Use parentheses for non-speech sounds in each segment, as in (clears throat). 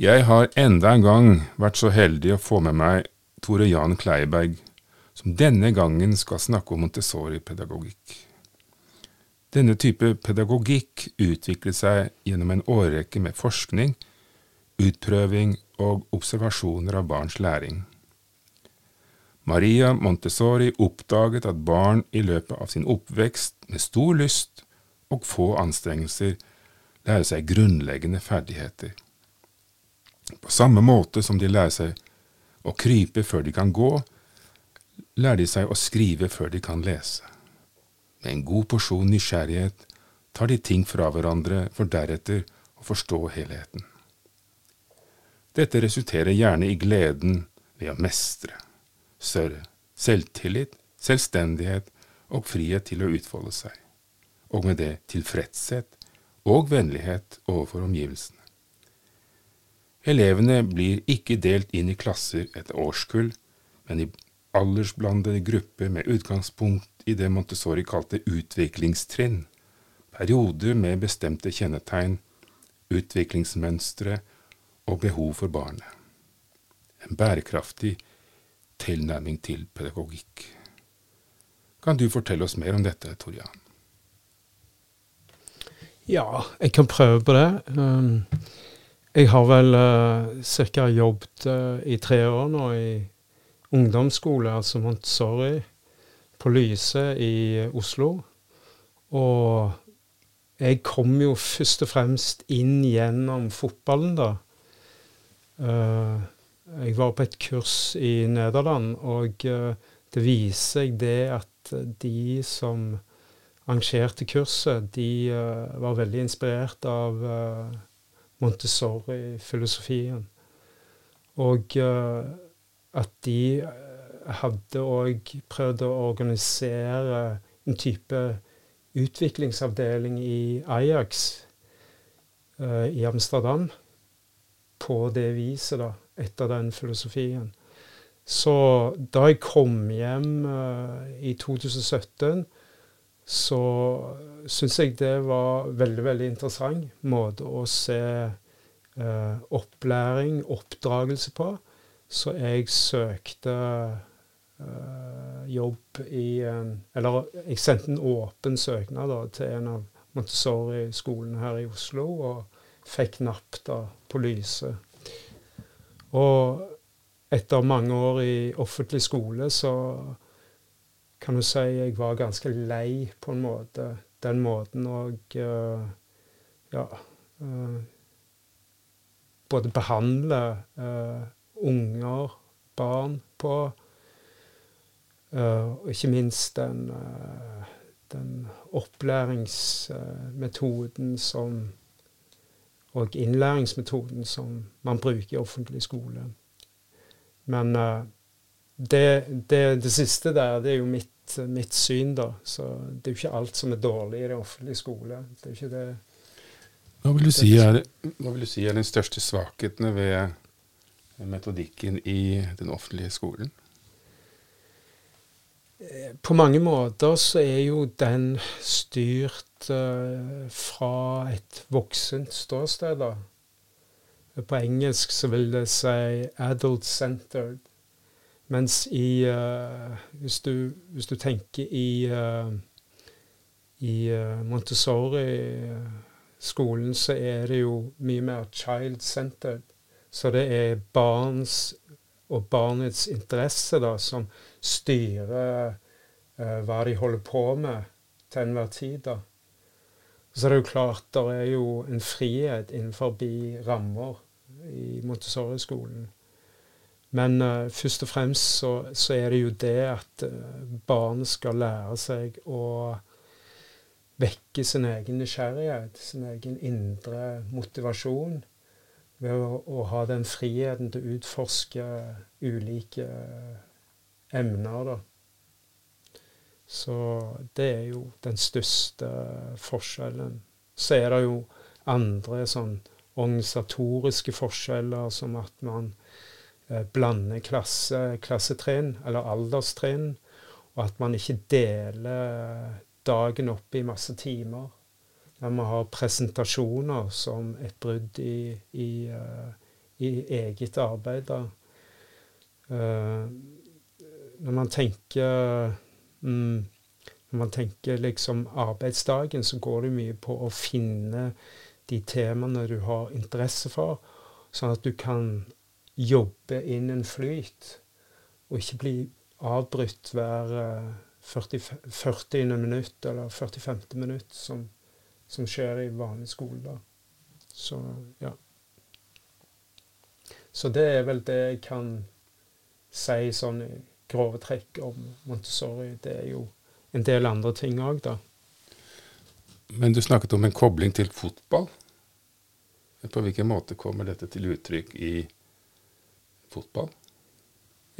Jeg har enda en gang vært så heldig å få med meg Tore Jan Kleiberg, som denne gangen skal snakke om Montessori-pedagogikk. Denne type pedagogikk utviklet seg gjennom en årrekke med forskning, utprøving og observasjoner av barns læring. Maria Montessori oppdaget at barn i løpet av sin oppvekst med stor lyst og få anstrengelser lærer seg grunnleggende ferdigheter. På samme måte som de lærer seg å krype før de kan gå, lærer de seg å skrive før de kan lese. Med en god porsjon nysgjerrighet tar de ting fra hverandre for deretter å forstå helheten. Dette resulterer gjerne i gleden ved å mestre, større selvtillit, selvstendighet og frihet til å utfolde seg, og med det tilfredshet og vennlighet overfor omgivelsene. Elevene blir ikke delt inn i klasser etter årskull, men i aldersblandede grupper med utgangspunkt i det Montessori kalte utviklingstrinn, perioder med bestemte kjennetegn, utviklingsmønstre og behov for barnet. En bærekraftig tilnærming til pedagogikk. Kan du fortelle oss mer om dette, Torjan? Ja, jeg kan prøve på det. Um, jeg har vel uh, ca. jobbet uh, i tre år nå i ungdomsskole, altså Montessori, på Lyse i Oslo. Og jeg kom jo først og fremst inn gjennom fotballen, da. Uh, jeg var på et kurs i Nederland, og uh, det viser seg det at de som arrangerte kurset, de uh, var veldig inspirert av Montessori-filosofien. Og at de hadde òg prøvd å organisere en type utviklingsavdeling i Ajax i Amsterdam på det viset, da, etter den filosofien. Så da jeg kom hjem i 2017, så syns jeg det var veldig, veldig interessant måte å se eh, opplæring, oppdragelse på. Så jeg søkte eh, jobb i Eller jeg sendte en åpen søknad da, til en av Montessori-skolene her i Oslo. og fikk napp da på Lyse. Og etter mange år i offentlig skole så kan du si jeg var ganske lei på en måte den måten å uh, ja, uh, både behandle uh, unger, barn, på. og ikke minst den, den opplæringsmetoden som og innlæringsmetoden som man bruker i offentlig skole. Men det, det, det, siste der, det er jo mitt, mitt, syn, da. Så det er jo ikke alt som er dårlig i den offentlige skole. Det er jo ikke det. Hva vil, si er, hva vil du si er den største svakhetene ved metodikken i den offentlige skolen? På mange måter så er jo den styrt uh, fra et voksent ståsted. da. På engelsk så vil det si 'adult-centered'. Mens i uh, hvis, du, hvis, du, tenker i, uh, i Montessori-skolen, så er det jo mye mer child-centered. Så det er barns og barnets interesse da, som styrer uh, hva de holder på med til enhver tid. da. Så er jo klart det er jo en frihet innenfor rammer i Montessori-skolen. Men uh, først og fremst så, så, er det jo det at uh, barn skal lære seg å vekke sin egen nysgjerrighet, sin egen indre motivasjon, ved å, å ha den friheten til å utforske ulike emner, da. Så det er jo den største forskjellen. Så er det jo andre sånn organisatoriske forskjeller, som at man eh, blander klasse, klassetrinn, eller alderstrinn, og at man ikke deler dagen opp i masse timer. der vi har presentasjoner som et brudd i, i, uh, i eget arbeid. da. Uh, når man tenker mm, Når man tenker liksom arbeidsdagen, så går det mye på å finne de temaene du har interesse for, sånn at du kan jobbe inn en flyt, og ikke bli avbrutt hver 40, 40. minutt eller 45. minutt, som, som skjer i vanlig skole. da. Så ja. Så det er vel det jeg kan si sånn i grove trekk om Montessori. Det er jo en del andre ting òg, da. Men du snakket om en kobling til fotball. På hvilken måte kommer dette til uttrykk i fotball?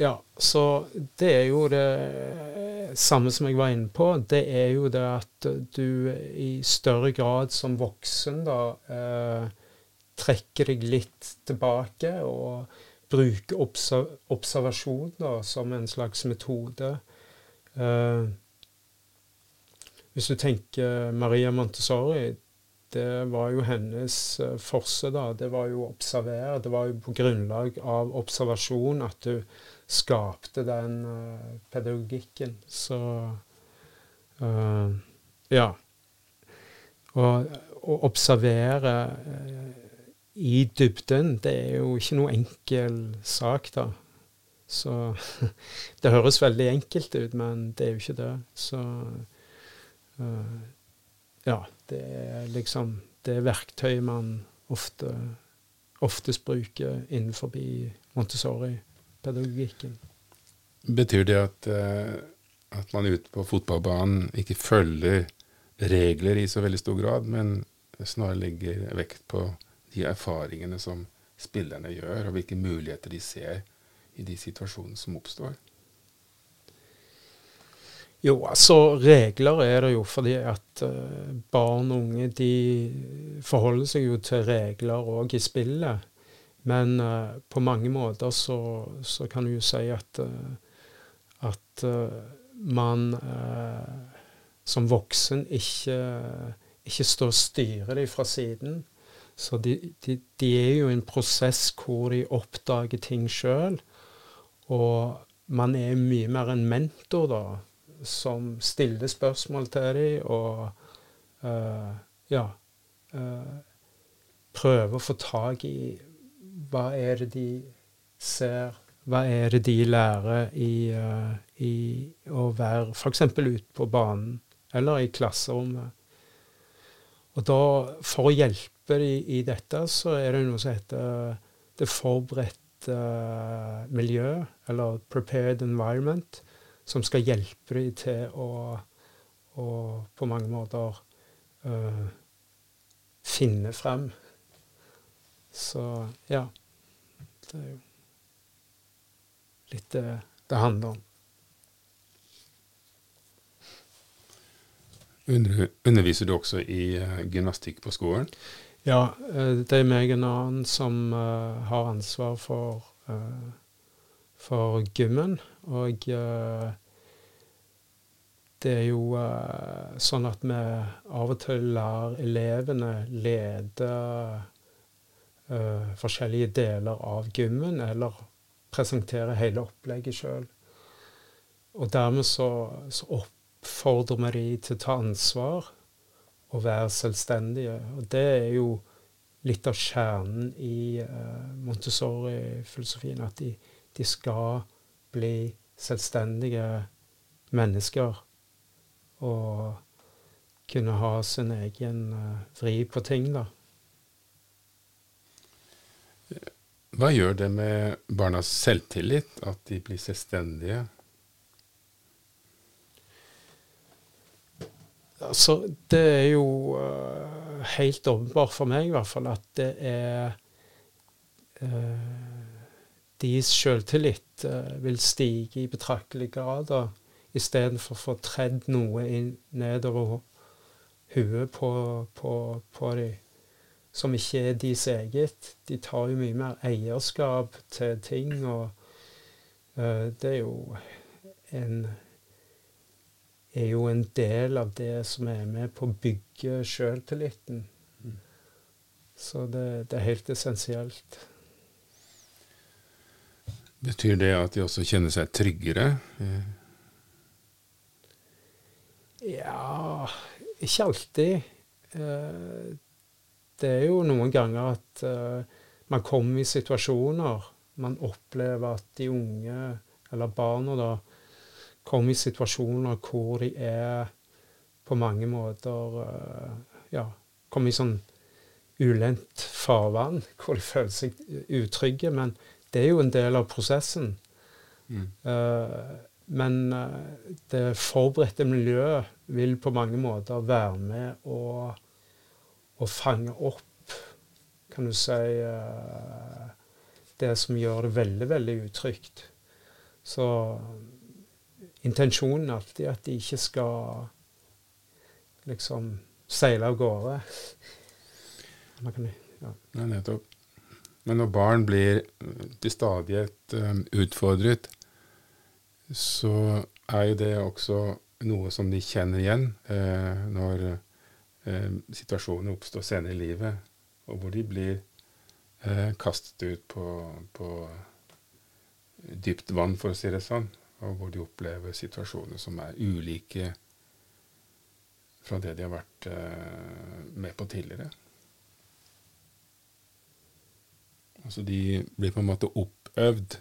Ja, så det er jo det samme som jeg var inne på. Det er jo det at du i større grad som voksen da eh, trekker deg litt tilbake og bruke observasjon da, som en slags metode. Eh, hvis du tenker Maria Montessori, det var jo hennes uh, forse, da. Det var jo å observere. Det var jo på grunnlag av observasjon at du skapte den uh, pedagogikken. Så ja. Å observere i dybden, det er jo ikke noe enkel sak, da. Så (laughs) Det høres veldig enkelt ut, men det er jo ikke det. Så uh, ja, det er liksom det verktøyet man ofte, oftest bruker innenfor Montessori-pedagogikken. Betyr det at, uh, at man ute på fotballbanen ikke følger regler i så veldig stor grad, men snarere legger vekt på de erfaringene som spillerne gjør, og hvilke muligheter de ser i de situasjonene som oppstår? Jo, altså regler er det jo fordi at uh, barn og unge de forholder seg jo til regler òg i spillet. Men uh, på mange måter så, så, kan du jo si at, uh, at man som voksen ikke, ikke står og styrer dem fra siden. Så de, de, de, er jo en prosess hvor de oppdager ting sjøl. Og man er mye mer en mentor, da, som stiller spørsmål til dem og uh, ja uh, prøver å få tak i hva er det de ser, hva er det de lærer i, uh, i å være f.eks. ute på banen eller i klasserommet. Og da, for å hjelpe dem i, dette, så er det noe som heter det forberedte miljø, eller prepared environment, som skal hjelpe dem til å, å på mange måter uh, finne frem. Så ja. Det er jo litt det det handler om. underviser du også i uh, gymnastikk på skolen? Ja, eh, det er meg en annen som uh, har ansvar for, uh, for gymmen. Og uh, det er jo sånn at vi av og til lar elevene lede forskjellige deler av gymmen, eller presentere hele opplegget sjøl. Og dermed så, så oppfordrer vi de til å ta ansvar og være selvstendige. Og det er jo litt av kjernen i uh, Montessori-filosofien. At de, de, skal bli selvstendige mennesker og kunne ha sin egen uh, vri på ting, da. Hva gjør det med barnas selvtillit at de blir selvstendige? Altså, det er jo uh, helt åpenbart for meg i hvert fall at det er uh, Deres selvtillit uh, vil stige i betraktelig grad istedenfor å få tredd noe inn, nedover huet på, på, på dem som ikke er deres eget. De tar jo mye mer eierskap til ting, og uh, det er jo en er jo en del av det som er med på å bygge sjøltilliten. Mm. Så det, det, er helt essensielt. Betyr det at de også kjenner seg tryggere? Ja Ikke alltid. Eh, det er jo noen ganger at eh, man kommer i situasjoner man opplever at de unge, eller barna, da, kommer i situasjoner hvor de er på mange måter uh, ja, kommer i sånn ulendt farvann, (laughs) hvor de føler seg utrygge. Men det er jo en del av prosessen. Mm. Uh, men uh, det forberedte miljøet vil på mange måter være med å, å fange opp, kan du si, det som gjør det veldig, veldig utrygt. Så intensjonen alltid at de ikke skal liksom seile av gårde. Ja. Nei, nettopp. Men når barn blir til stadighet utfordret, så er jo det også noe som de kjenner igjen eh, når eh, situasjoner oppstår senere i livet, og hvor de blir eh, kastet ut på, på dypt vann, for å si det sånn og hvor de opplever situasjoner som er ulike fra det de har vært eh, med på tidligere. Altså de blir på en måte oppøvd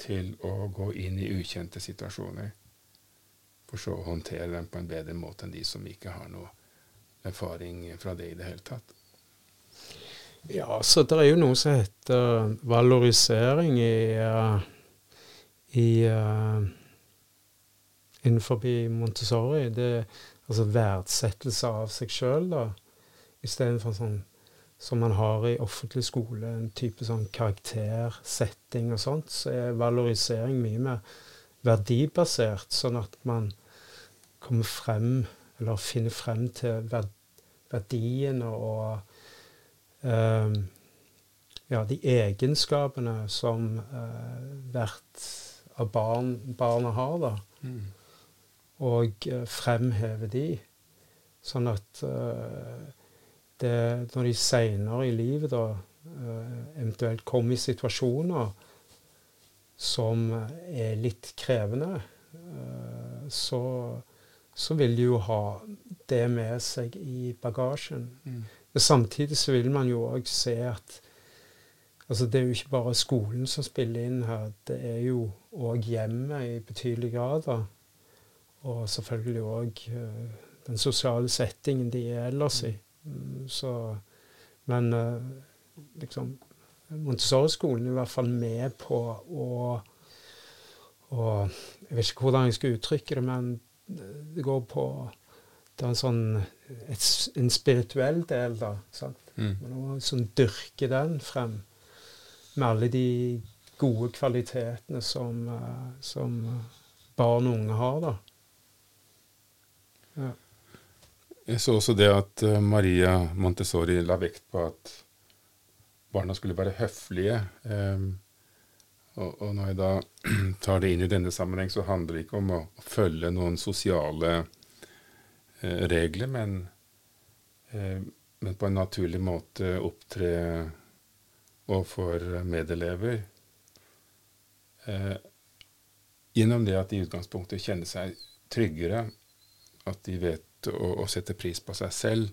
til å gå inn i ukjente situasjoner, for så å håndtere dem på en bedre måte enn de som ikke har noe erfaring fra det i det hele tatt. Ja, så det er jo noe som heter valorisering i uh i uh, innenfor Montessori. Det altså verdsettelse av seg sjøl, da. Istedenfor sånn som man har i offentlig skole, en type sånn karaktersetting og sånt, så er valorisering mye mer verdibasert, sånn at man kommer frem, eller finner frem til verdiene og um, ja, de egenskapene som uh, hvert av barn, barna har, da. Mm. Og uh, fremheve de. Sånn at uh, det, når de seinere i livet da uh, eventuelt kommer i situasjoner som er litt krevende, så, så, vil de jo ha det med seg i bagasjen. Mm. Men samtidig så vil man jo òg se at Altså, det er jo ikke bare skolen som spiller inn her. Det er jo òg hjemmet i betydelig grad. Da. Og selvfølgelig òg eh, den sosiale settingen de er ellers i. Så, men uh, liksom Montessori-skolen er i hvert fall med på å, og Jeg vet ikke hvordan jeg skal uttrykke det, men det går på det er en sånn et, en spirituell del, da. sant? Mm. Man sånn dyrke den frem med alle de gode kvalitetene som, uh, som barn og unge har. da. Ja. Jeg så også det at uh, Maria Montessori la vekt på at barna skulle være høflige. Um, og, når jeg da (clears throat) tar det inn i denne sammenheng, så handler det ikke om å, følge noen sosiale uh, regler, men, men, på en naturlig måte opptre og for medelever eh, gjennom det at de i utgangspunktet kjenner seg tryggere, at de vet å, å, sette pris på seg selv,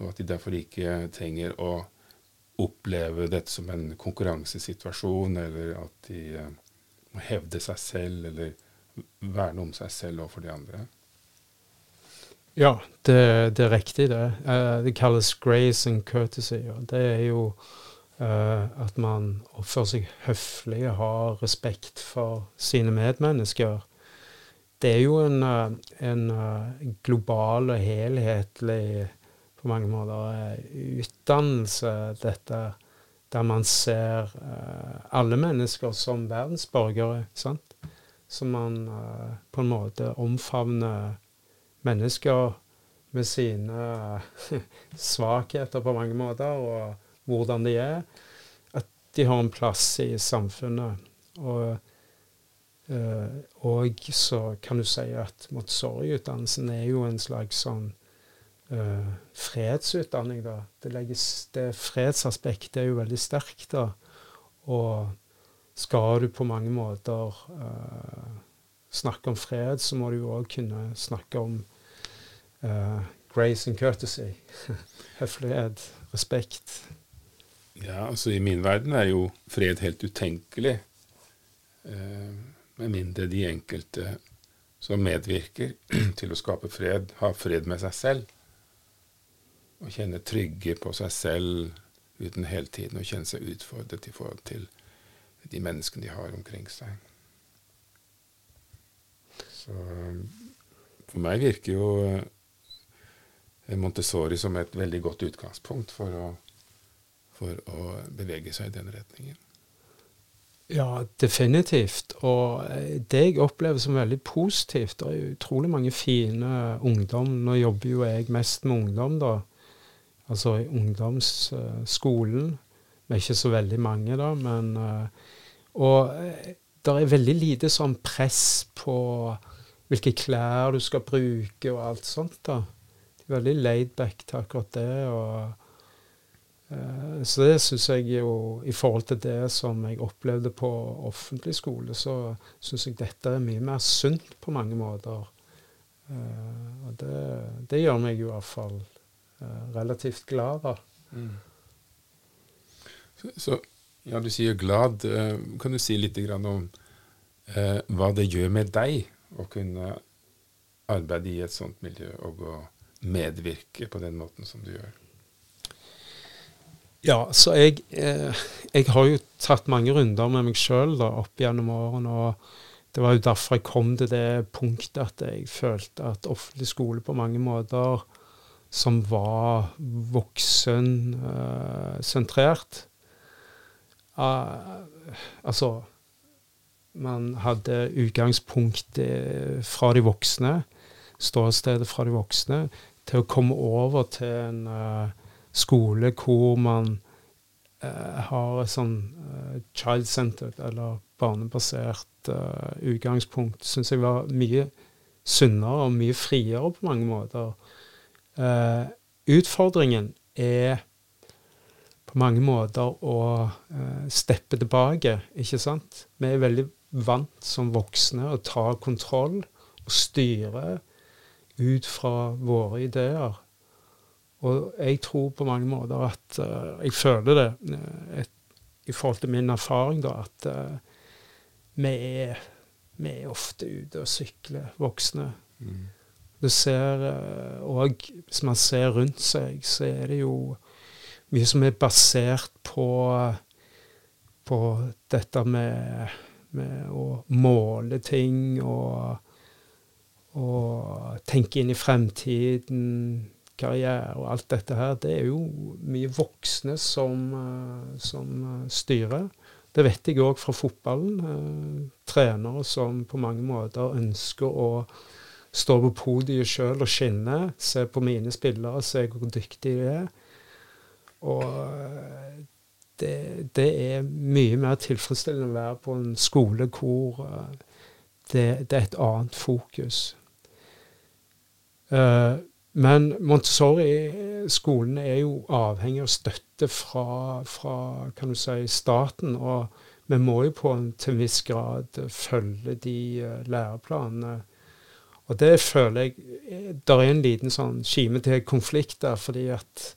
og at de derfor ikke trenger å oppleve dette som en konkurransesituasjon, eller at de eh, må hevde seg selv eller verne om seg selv overfor de andre. Ja, det, det er riktig, det. Uh, det kalles grace and courtesy. og det er jo Uh, at man oppfører seg høflig og har respekt for sine medmennesker. Det er jo en, uh, en uh, global og helhetlig på mange måter utdannelse, dette, der man ser alle mennesker som verdensborgere. sant? Så man på en måte omfavner mennesker med sine (laughs) svakheter på mange måter. og hvordan de er, at de har en plass i samfunnet. Og og så kan du si at Montessori-utdannelsen er jo en slags sånn uh, fredsutdanning, da. Det, legges, det fredsaspektet er jo veldig sterkt, da. Og skal du på mange måter uh, snakke om fred, så må du jo òg kunne snakke om grace and courtesy. (laughs) Høflighet, respekt. Ja, altså i min verden er jo fred helt utenkelig. Eh, med mindre de enkelte som medvirker (clears throat) til å skape fred, har fred med seg selv. Og kjenne trygge på seg selv uten hele tiden å kjenne seg utfordret i forhold til de menneskene de har omkring seg. Så for meg virker jo eh, Montessori som et veldig godt utgangspunkt for å, for å bevege seg i den retningen. Ja, definitivt. Og eh, det jeg opplever som veldig positivt Det er utrolig mange fine ungdom. Nå jobber jo jeg mest med ungdom, da. Altså i ungdomsskolen. Vi er ikke så veldig mange, da, men eh, Og eh, det er veldig lite sånn press på hvilke klær du skal bruke og alt sånt, da. De er veldig laid back til akkurat det. og så det syns jeg jo, i forhold til det som jeg opplevde på offentlig skole, så syns jeg dette er mye mer sunt på mange måter. Eh, og det, det gjør meg jo i hvert fall eh, relativt glad, da. Mm. Så, så, ja, du sier glad. Kan du si litt om eh, hva det gjør med deg å kunne arbeide i et sånt miljø og å medvirke på den måten som du gjør? Ja, så jeg, eh, jeg har jo tatt mange runder med meg sjøl opp gjennom årene. og Det var jo derfor jeg kom til det punktet at jeg følte at offentlig skole på mange måter som var voksensentrert uh, Altså Man hadde utgangspunkt fra de voksne, ståstedet fra de voksne, til å komme over til en skole hvor man uh, har et sånn uh, child-centered eller barnebasert uh, utgangspunkt, syns jeg var mye sunnere og mye friere på mange måter. utfordringen er på mange måter å steppe tilbake, ikke sant? Vi er veldig vant som voksne å ta kontroll og styre ut fra våre ideer. Og jeg tror på mange måter at uh, Jeg føler det uh, et, i forhold til min erfaring, da, at uh, vi, er, vi, er, ofte ute og sykler, voksne. Mm. Du ser òg, hvis man ser rundt seg, så er det jo mye som er basert på, på dette med, med å måle ting og, og tenke inn i fremtiden karriere og alt dette her, det er jo mye voksne som, eh, som eh, styrer. Det vet jeg òg fra fotballen. Eh, trenere som på mange måter ønsker å stå på podiet sjøl og skinne. Se på mine spillere, se hvor dyktige de er. Og det, det, er mye mer tilfredsstillende å være på en skole hvor det, det er et annet fokus. Uh, men Montessori-skolen er jo avhengig av støtte fra, fra kan du si, staten. Og vi må jo på en til en viss grad følge de uh, læreplanene. Og det føler jeg Det er en liten sånn kime til konflikt der, fordi at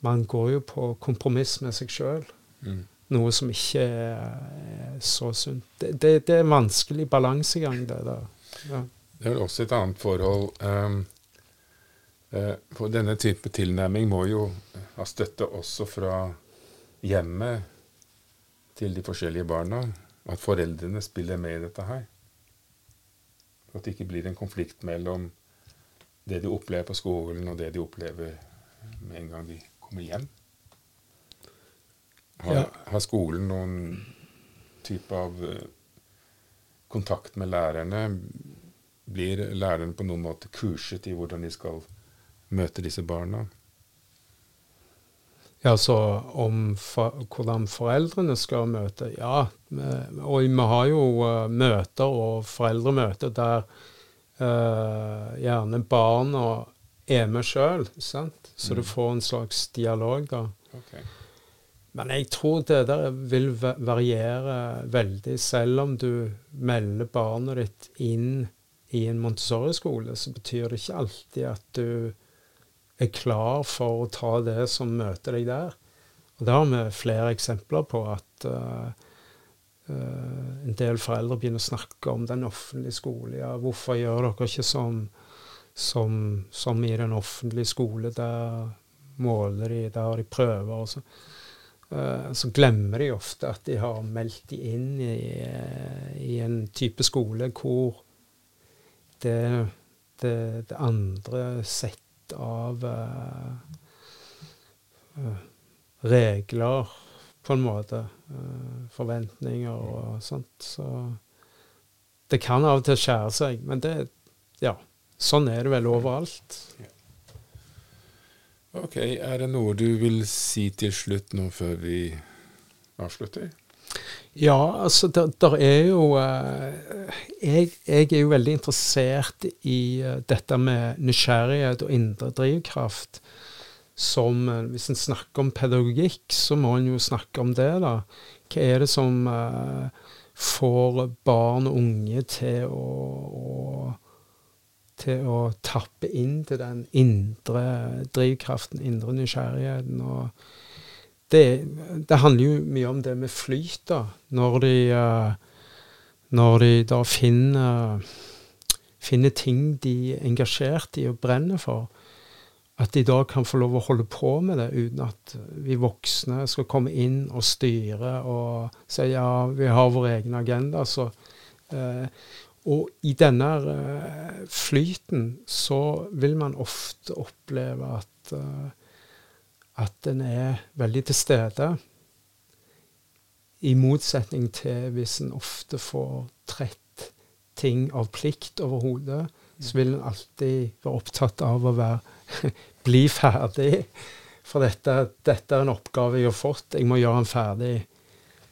man går jo på kompromiss med seg sjøl. Mm. Noe som ikke er, så sunt. Det, det, det, er en vanskelig balansegang, det der. Ja. Det er vel også et annet forhold. Um Eh, for denne type tilnærming må jo ha støtte også fra hjemmet til de forskjellige barna. At foreldrene spiller med i dette her. At det ikke blir en konflikt mellom det de opplever på skolen, og det de opplever med en gang de kommer hjem. Har, ja. har skolen noen type av eh, kontakt med lærerne? Blir lærerne på noen måte kurset i hvordan de skal møte disse barna? Ja, så om for, hvordan foreldrene skal møte Ja, og vi har jo uh, møter og foreldremøter der uh, gjerne barna er med sjøl, så mm. du får en slags dialog da. Okay. Men jeg tror det der vil variere veldig. Selv om du melder barnet ditt inn i en Montessori-skole, så betyr det ikke alltid at du er klar for å ta det som møter deg der. Og det har vi flere eksempler på at uh, uh, en del foreldre begynner å snakke om den offentlige skole. Ja, hvorfor gjør dere ikke som, som, som i den offentlige skole? Der måler de, der har de prøver og sånn. Så glemmer de ofte at de har meldt de inn i, i en type skole hvor det, det, det andre sett av uh, uh, regler, på en måte, forventninger og sånt. Så det kan av og til skjære seg, men det Ja, sånn er det vel overalt. Ok, Er det noe du vil si til slutt nå før vi avslutter? Ja, altså der, der er jo uh, jeg, jeg, er jo veldig interessert i uh, dette med nysgjerrighet og indre drivkraft. Som uh, Hvis en snakker om pedagogikk, så må en jo snakke om det, da. Hva er det som får barn og unge til å til å tappe inn til den indre drivkraften, indre nysgjerrigheten. og det, det, handler jo mye om det med flyt, da. Når de, uh, når de da finner, finner, ting de er engasjert i og brenner for, at de da kan få lov å holde på med det uten at vi voksne skal komme inn og styre og si ja, vi har vår egen agenda. Så, uh, og i denne uh, flyten så vil man ofte oppleve at, at en er veldig til stede. I motsetning til hvis en ofte får trett ting av plikt over hodet, så vil en alltid være opptatt av å være, (laughs) bli ferdig. For dette, dette, er en oppgave jeg har fått, jeg må gjøre den ferdig.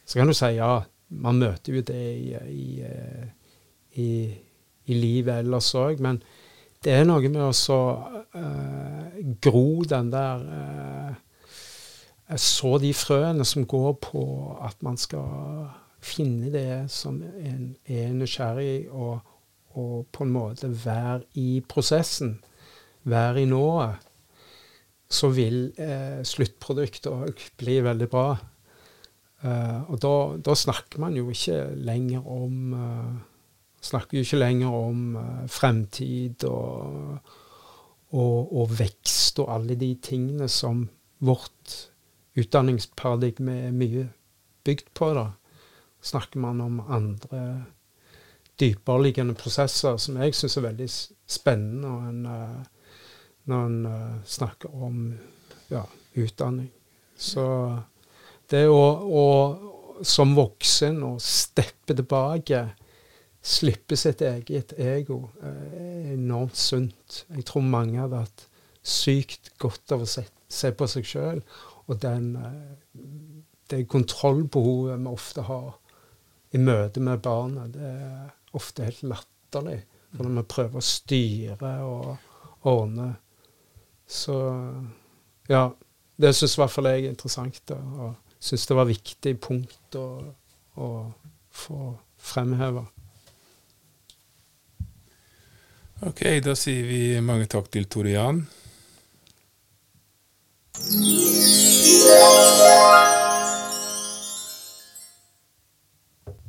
Så kan du si ja, man møter jo det i, i eh, i, i livet ellers òg. Men det er noe med å uh, gro den der uh, Så de frøene som går på at man skal finne det som en er nysgjerrig og, og på en måte være i prosessen, være i nået, så vil eh, sluttproduktet òg bli veldig bra. Uh, og da, da, snakker man jo ikke lenger om uh, snakker jo ikke lenger om uh, fremtid og, og, og, vekst og alle de tingene som vårt utdanningsparadigme er mye bygd på. da. Snakker man om andre dypereliggende prosesser som jeg syns er veldig spennende når en, uh, når en uh, snakker om ja, utdanning. Så det å, å som voksen å steppe tilbake slippe sitt eget ego er enormt sunt. Jeg tror mange hadde hatt sykt godt av å se, se på seg sjøl. Og den, eh, det kontrollbehovet vi ofte har i møte med barnet, det er ofte helt latterlig. Når vi prøver å styre og ordne. Så ja. Det syns i hvert fall jeg er interessant. Da, og syns det var viktig punkt å, å få fremheve. Ok, da sier vi mange takk til Tore Jan.